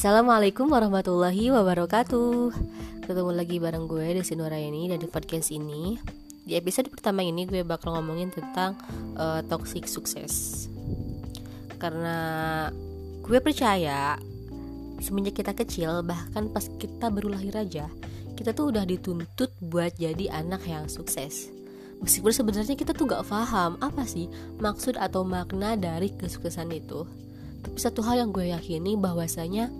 Assalamualaikum warahmatullahi wabarakatuh. Ketemu lagi bareng gue di ini dan di podcast ini. Di episode pertama ini gue bakal ngomongin tentang uh, toxic sukses Karena gue percaya Semenjak kita kecil bahkan pas kita baru lahir aja Kita tuh udah dituntut buat jadi anak yang sukses. Meskipun sebenarnya kita tuh gak paham apa sih maksud atau makna dari kesuksesan itu satu hal yang gue yakini bahwasanya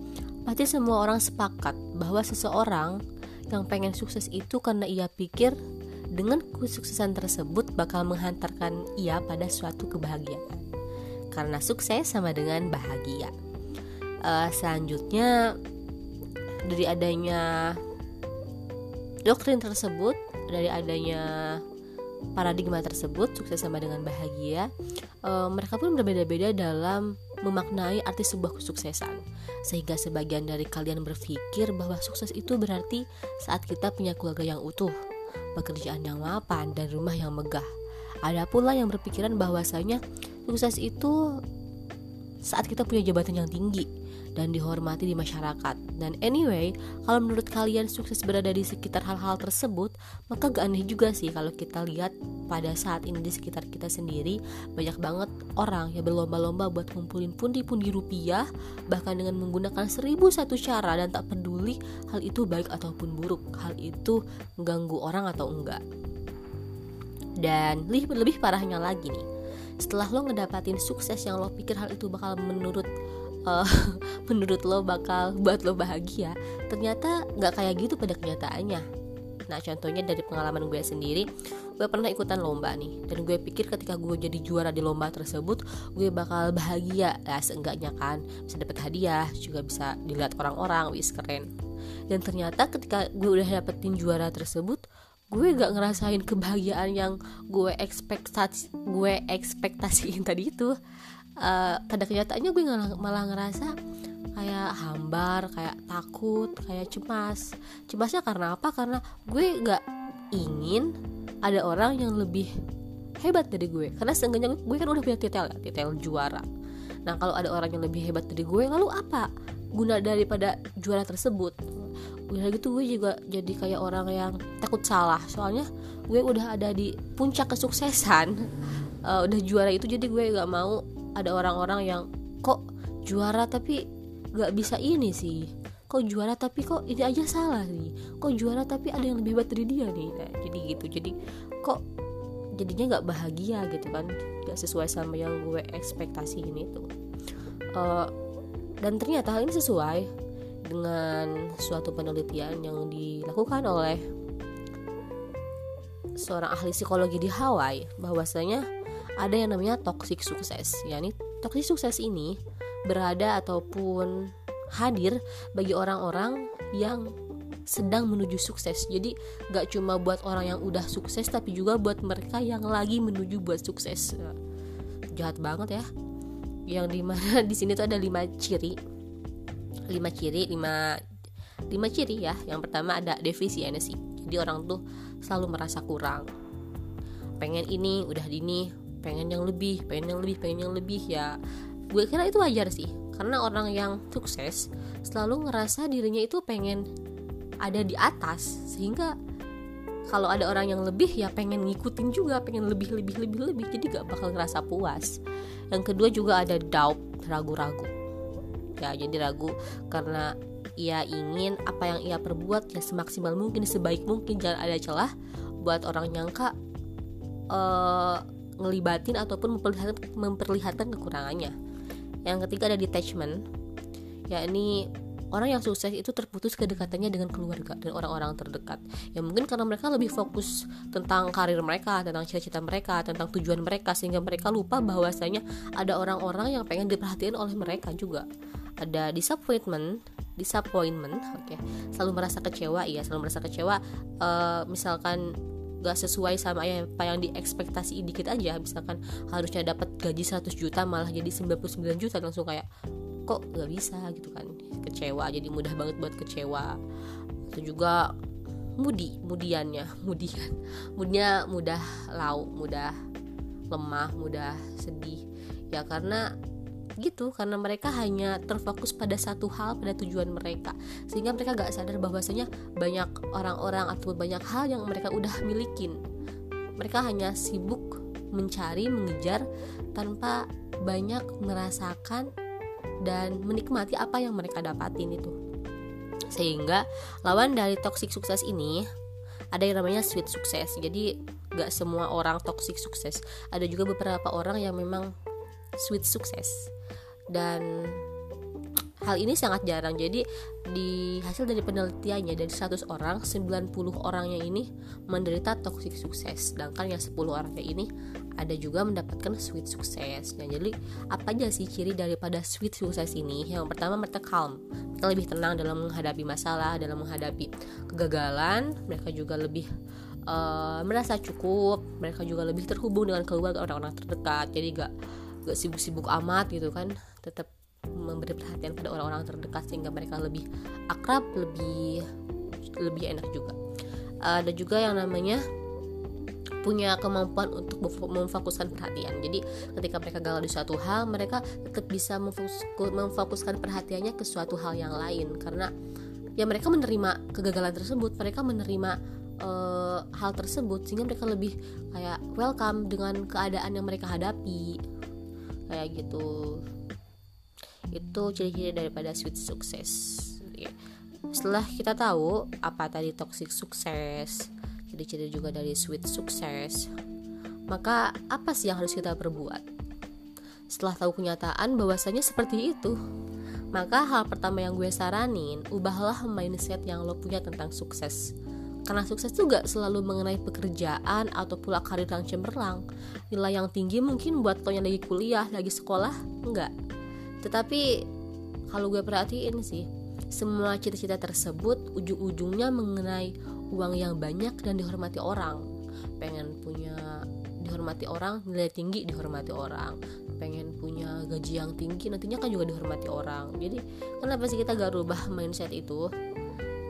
pasti semua orang sepakat bahwa seseorang yang pengen sukses itu karena ia pikir dengan kesuksesan tersebut bakal menghantarkan ia pada suatu kebahagiaan. Karena sukses sama dengan bahagia. Uh, selanjutnya dari adanya doktrin tersebut, dari adanya paradigma tersebut sukses sama dengan bahagia, uh, mereka pun berbeda-beda dalam memaknai arti sebuah kesuksesan. Sehingga sebagian dari kalian berpikir bahwa sukses itu berarti saat kita punya keluarga yang utuh, pekerjaan yang mapan, dan rumah yang megah. Ada pula yang berpikiran bahwasanya sukses itu saat kita punya jabatan yang tinggi dan dihormati di masyarakat. Dan anyway, kalau menurut kalian sukses berada di sekitar hal-hal tersebut, maka gak aneh juga sih kalau kita lihat pada saat ini di sekitar kita sendiri banyak banget orang yang berlomba-lomba buat ngumpulin pundi-pundi rupiah bahkan dengan menggunakan seribu satu cara dan tak peduli hal itu baik ataupun buruk, hal itu mengganggu orang atau enggak. Dan lebih, lebih parahnya lagi nih, setelah lo ngedapatin sukses yang lo pikir hal itu bakal menurut uh, menurut lo bakal buat lo bahagia. Ternyata nggak kayak gitu pada kenyataannya. Nah contohnya dari pengalaman gue sendiri gue pernah ikutan lomba nih. Dan gue pikir ketika gue jadi juara di lomba tersebut gue bakal bahagia. Ya seenggaknya kan bisa dapat hadiah juga bisa dilihat orang-orang wis keren. Dan ternyata ketika gue udah dapetin juara tersebut gue gak ngerasain kebahagiaan yang gue ekspektasi gue ekspektasiin tadi itu uh, pada kenyataannya gue malah ngerasa kayak hambar kayak takut kayak cemas. Cemasnya karena apa? Karena gue gak ingin ada orang yang lebih hebat dari gue. Karena seenggaknya gue kan udah punya titel ya titel juara. Nah kalau ada orang yang lebih hebat dari gue lalu apa guna daripada juara tersebut? Udah gitu gue juga jadi kayak orang yang takut salah. Soalnya gue udah ada di puncak kesuksesan. Uh, udah juara itu jadi gue gak mau ada orang-orang yang kok juara tapi gak bisa ini sih? Kok juara tapi kok ini aja salah nih kok juara tapi ada yang lebih hebat dari dia nih? Nah, jadi gitu. Jadi kok jadinya nggak bahagia gitu kan? Nggak sesuai sama yang gue ekspektasi ini tuh uh, dan ternyata hal ini sesuai dengan suatu penelitian yang dilakukan oleh seorang ahli psikologi di Hawaii. Bahwasanya ada yang namanya toxic sukses yakni toxic sukses ini berada ataupun hadir bagi orang-orang yang sedang menuju sukses. Jadi gak cuma buat orang yang udah sukses tapi juga buat mereka yang lagi menuju buat sukses. Jahat banget ya. Yang di mana di sini tuh ada lima ciri. Lima ciri lima lima ciri ya. Yang pertama ada defisiensi. Jadi orang tuh selalu merasa kurang. Pengen ini udah dini pengen yang lebih pengen yang lebih pengen yang lebih ya. Gue kira itu wajar sih karena orang yang sukses selalu ngerasa dirinya itu pengen ada di atas sehingga kalau ada orang yang lebih ya pengen ngikutin juga pengen lebih lebih lebih lebih jadi gak bakal ngerasa puas. Yang kedua juga ada doubt ragu-ragu. Ya jadi ragu karena ia ingin apa yang ia perbuat ya semaksimal mungkin sebaik mungkin jangan ada celah buat orang nyangka uh, ngelibatin ataupun memperlihatkan, memperlihatkan kekurangannya. Yang ketiga ada detachment, yakni orang yang sukses itu terputus kedekatannya dengan keluarga dan orang-orang terdekat. Ya mungkin karena mereka lebih fokus tentang karir mereka, tentang cita-cita mereka, tentang tujuan mereka sehingga mereka lupa bahwasanya ada orang-orang yang pengen diperhatiin oleh mereka juga. Ada disappointment, disappointment, oke, okay. selalu merasa kecewa, iya, selalu merasa kecewa. Uh, misalkan gak sesuai sama apa yang diekspektasi dikit aja. Misalkan harusnya dapat gaji 100 juta malah jadi 99 juta langsung kayak kok gak bisa? Gitu kan. Kecewa jadi mudah banget buat kecewa. Atau juga mudi mudiannya mudian. Mudnya mudah lau mudah lemah mudah sedih. Ya karena gitu karena mereka hanya terfokus pada satu hal pada tujuan mereka. Sehingga mereka gak sadar bahwasanya banyak orang-orang atau banyak hal yang mereka udah milikin. Mereka hanya sibuk mencari mengejar tanpa banyak merasakan dan menikmati apa yang mereka dapatin itu. Sehingga lawan dari toxic sukses ini ada yang namanya sweet sukses. Jadi gak semua orang toxic sukses. Ada juga beberapa orang yang memang sweet sukses dan hal ini sangat jarang. Jadi di hasil dari penelitiannya dari 100 orang 90 orangnya ini menderita toxic sukses. Sedangkan yang 10 orangnya ini ada juga mendapatkan sweet sukses. Nah jadi apa aja sih ciri daripada sweet sukses ini? Yang pertama mereka calm. Mereka lebih tenang dalam menghadapi masalah dalam menghadapi kegagalan. Mereka juga lebih uh, merasa cukup. Mereka juga lebih terhubung dengan keluarga orang-orang terdekat. Jadi gak gak sibuk-sibuk amat gitu kan tetap memberi perhatian pada orang-orang terdekat sehingga mereka lebih akrab lebih lebih enak juga. Uh, ada juga yang namanya punya kemampuan untuk memfokuskan perhatian. Jadi ketika mereka gagal di suatu hal, mereka tetap bisa memfokuskan perhatiannya ke suatu hal yang lain. Karena ya mereka menerima kegagalan tersebut, mereka menerima uh, hal tersebut sehingga mereka lebih kayak welcome dengan keadaan yang mereka hadapi. Kayak gitu itu ciri-ciri daripada sweet sukses ya. setelah kita tahu apa tadi toxic sukses ciri-ciri juga dari sweet sukses maka apa sih yang harus kita perbuat setelah tahu kenyataan bahwasanya seperti itu maka hal pertama yang gue saranin ubahlah mindset yang lo punya tentang sukses karena sukses juga selalu mengenai pekerjaan atau pula karir yang cemerlang. Nilai yang tinggi mungkin buat lo yang lagi kuliah, lagi sekolah, enggak. Tetapi kalau gue perhatiin sih, semua cita-cita tersebut ujung-ujungnya mengenai uang yang banyak dan dihormati orang. Pengen punya dihormati orang, nilai tinggi dihormati orang. Pengen punya gaji yang tinggi nantinya kan juga dihormati orang. Jadi kenapa sih kita gak rubah mindset itu?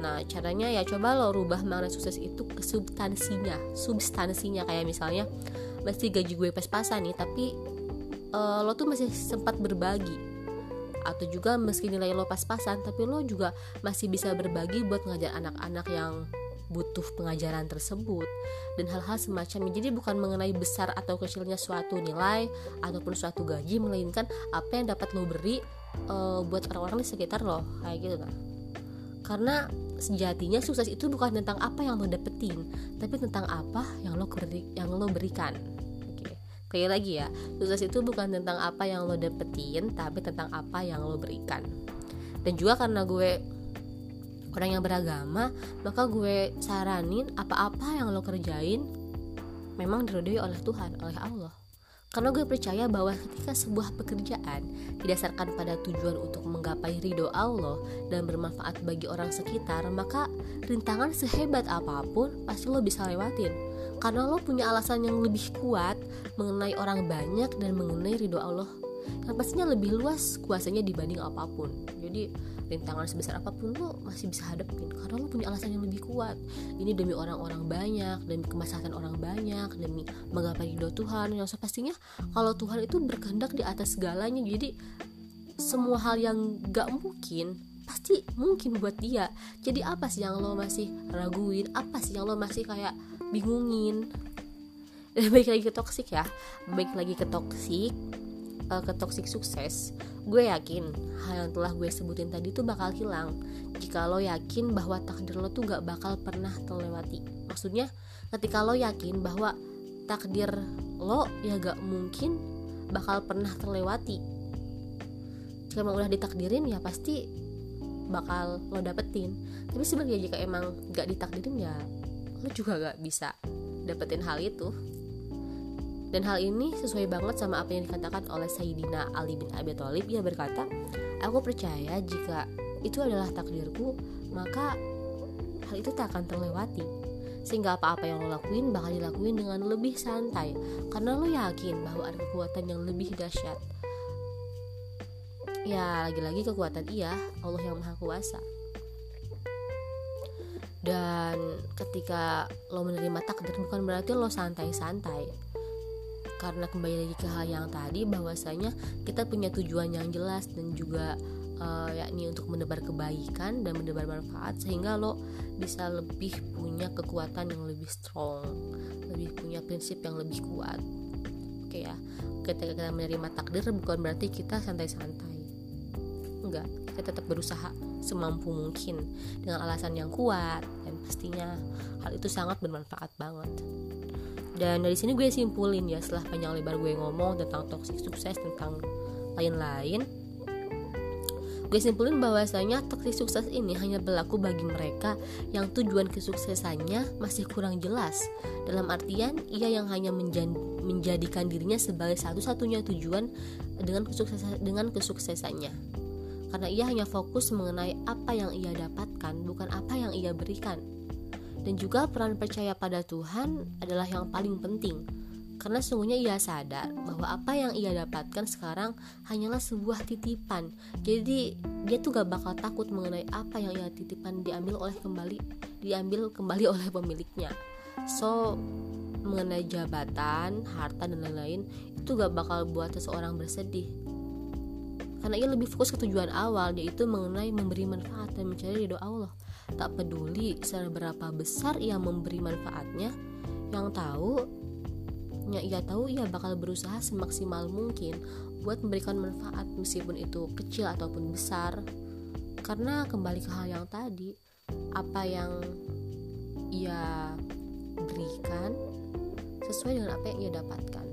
Nah, caranya ya coba lo rubah makna sukses itu ke substansinya, substansinya kayak misalnya masih gaji gue pas-pasan nih, tapi uh, lo tuh masih sempat berbagi atau juga meski nilai lo pas-pasan tapi lo juga masih bisa berbagi buat ngajar anak-anak yang butuh pengajaran tersebut. Dan hal-hal semacam jadi bukan mengenai besar atau kecilnya suatu nilai ataupun suatu gaji melainkan apa yang dapat lo beri uh, buat orang-orang di sekitar lo. Kayak gitu kan karena sejatinya sukses itu bukan tentang apa yang lo dapetin tapi tentang apa yang lo yang lo berikan kayak lagi ya sukses itu bukan tentang apa yang lo dapetin tapi tentang apa yang lo berikan dan juga karena gue orang yang beragama maka gue saranin apa-apa yang lo kerjain memang dirodoi oleh Tuhan oleh Allah karena gue percaya bahwa ketika sebuah pekerjaan didasarkan pada tujuan untuk menggapai ridho Allah dan bermanfaat bagi orang sekitar, maka rintangan sehebat apa pun pasti lo bisa lewatin. Karena lo punya alasan yang lebih kuat mengenai orang banyak dan mengenai ridho Allah. Yang pastinya lebih luas kuasanya dibanding apa pun. Jadi rintangan sebesar apa pun lo masih bisa hadapin. Karena lo punya alasan yang lebih kuat. Ini demi orang-orang banyak demi kemaslahatan orang banyak demi menggapai ridho Tuhan. Yang pastinya kalau Tuhan itu berkehendak di atas segalanya. Jadi semua hal yang gak mungkin pasti mungkin buat dia. Jadi apa sih yang lo masih raguin? Apa sih yang lo masih kayak bingungin? Dan baik lagi ke toksik ya. Baik lagi ke toksik uh, ke toxic sukses, gue yakin hal yang telah gue sebutin tadi tuh bakal hilang. Jika lo yakin bahwa takdir lo tuh gak bakal pernah terlewati. Maksudnya, ketika lo yakin bahwa takdir lo ya gak mungkin bakal pernah terlewati. Jika emang udah ditakdirin ya pasti bakal lo dapetin. Tapi sebenarnya jika emang gak ditakdirin ya lo juga gak bisa dapetin hal itu. Dan hal ini sesuai banget sama apa yang dikatakan oleh Sayyidina Ali bin Abi Thalib. Ia berkata, "Aku percaya jika itu adalah takdirku, maka hal itu tak akan terlewati." Sehingga apa-apa yang lo lakuin bakal dilakuin dengan lebih santai karena lo yakin bahwa ada kekuatan yang lebih dahsyat. Ya, lagi-lagi kekuatan iya, Allah yang Maha Kuasa. Dan ketika lo menerima takdir bukan berarti lo santai-santai. Karena kembali lagi ke hal yang tadi bahwasanya kita punya tujuan yang jelas dan juga uh, yakni untuk menebar kebaikan dan menebar manfaat sehingga lo bisa lebih punya kekuatan yang lebih strong lebih punya prinsip yang lebih kuat. Oke ya ketika kita menerima takdir bukan berarti kita santai-santai enggak. Kita tetap berusaha semampu mungkin dengan alasan yang kuat dan pastinya hal itu sangat bermanfaat banget. Dan dari sini gue simpulin ya setelah panjang lebar gue ngomong tentang toxic sukses tentang lain-lain gue simpulin bahwasanya toxic sukses ini hanya berlaku bagi mereka yang tujuan kesuksesannya masih kurang jelas. Dalam artian ia yang hanya menjadikan dirinya sebagai satu-satunya tujuan dengan kesuksesan dengan kesuksesannya karena ia hanya fokus mengenai apa yang ia dapatkan bukan apa yang ia berikan. Dan juga peran percaya pada Tuhan adalah yang paling penting. Karena sungguhnya ia sadar bahwa apa yang ia dapatkan sekarang hanyalah sebuah titipan. Jadi dia tuh gak bakal takut mengenai apa yang ia titipan diambil oleh kembali diambil kembali oleh pemiliknya. So mengenai jabatan harta dan lain-lain itu gak bakal buat seseorang bersedih karena ia lebih fokus ke tujuan awal yaitu mengenai memberi manfaat dan mencari ridho Allah. Tak peduli seberapa besar ia memberi manfaatnya yang tahu yang ia tahu ia bakal berusaha semaksimal mungkin buat memberikan manfaat meskipun itu kecil ataupun besar. Karena kembali ke hal yang tadi apa yang ia berikan sesuai dengan apa yang ia dapatkan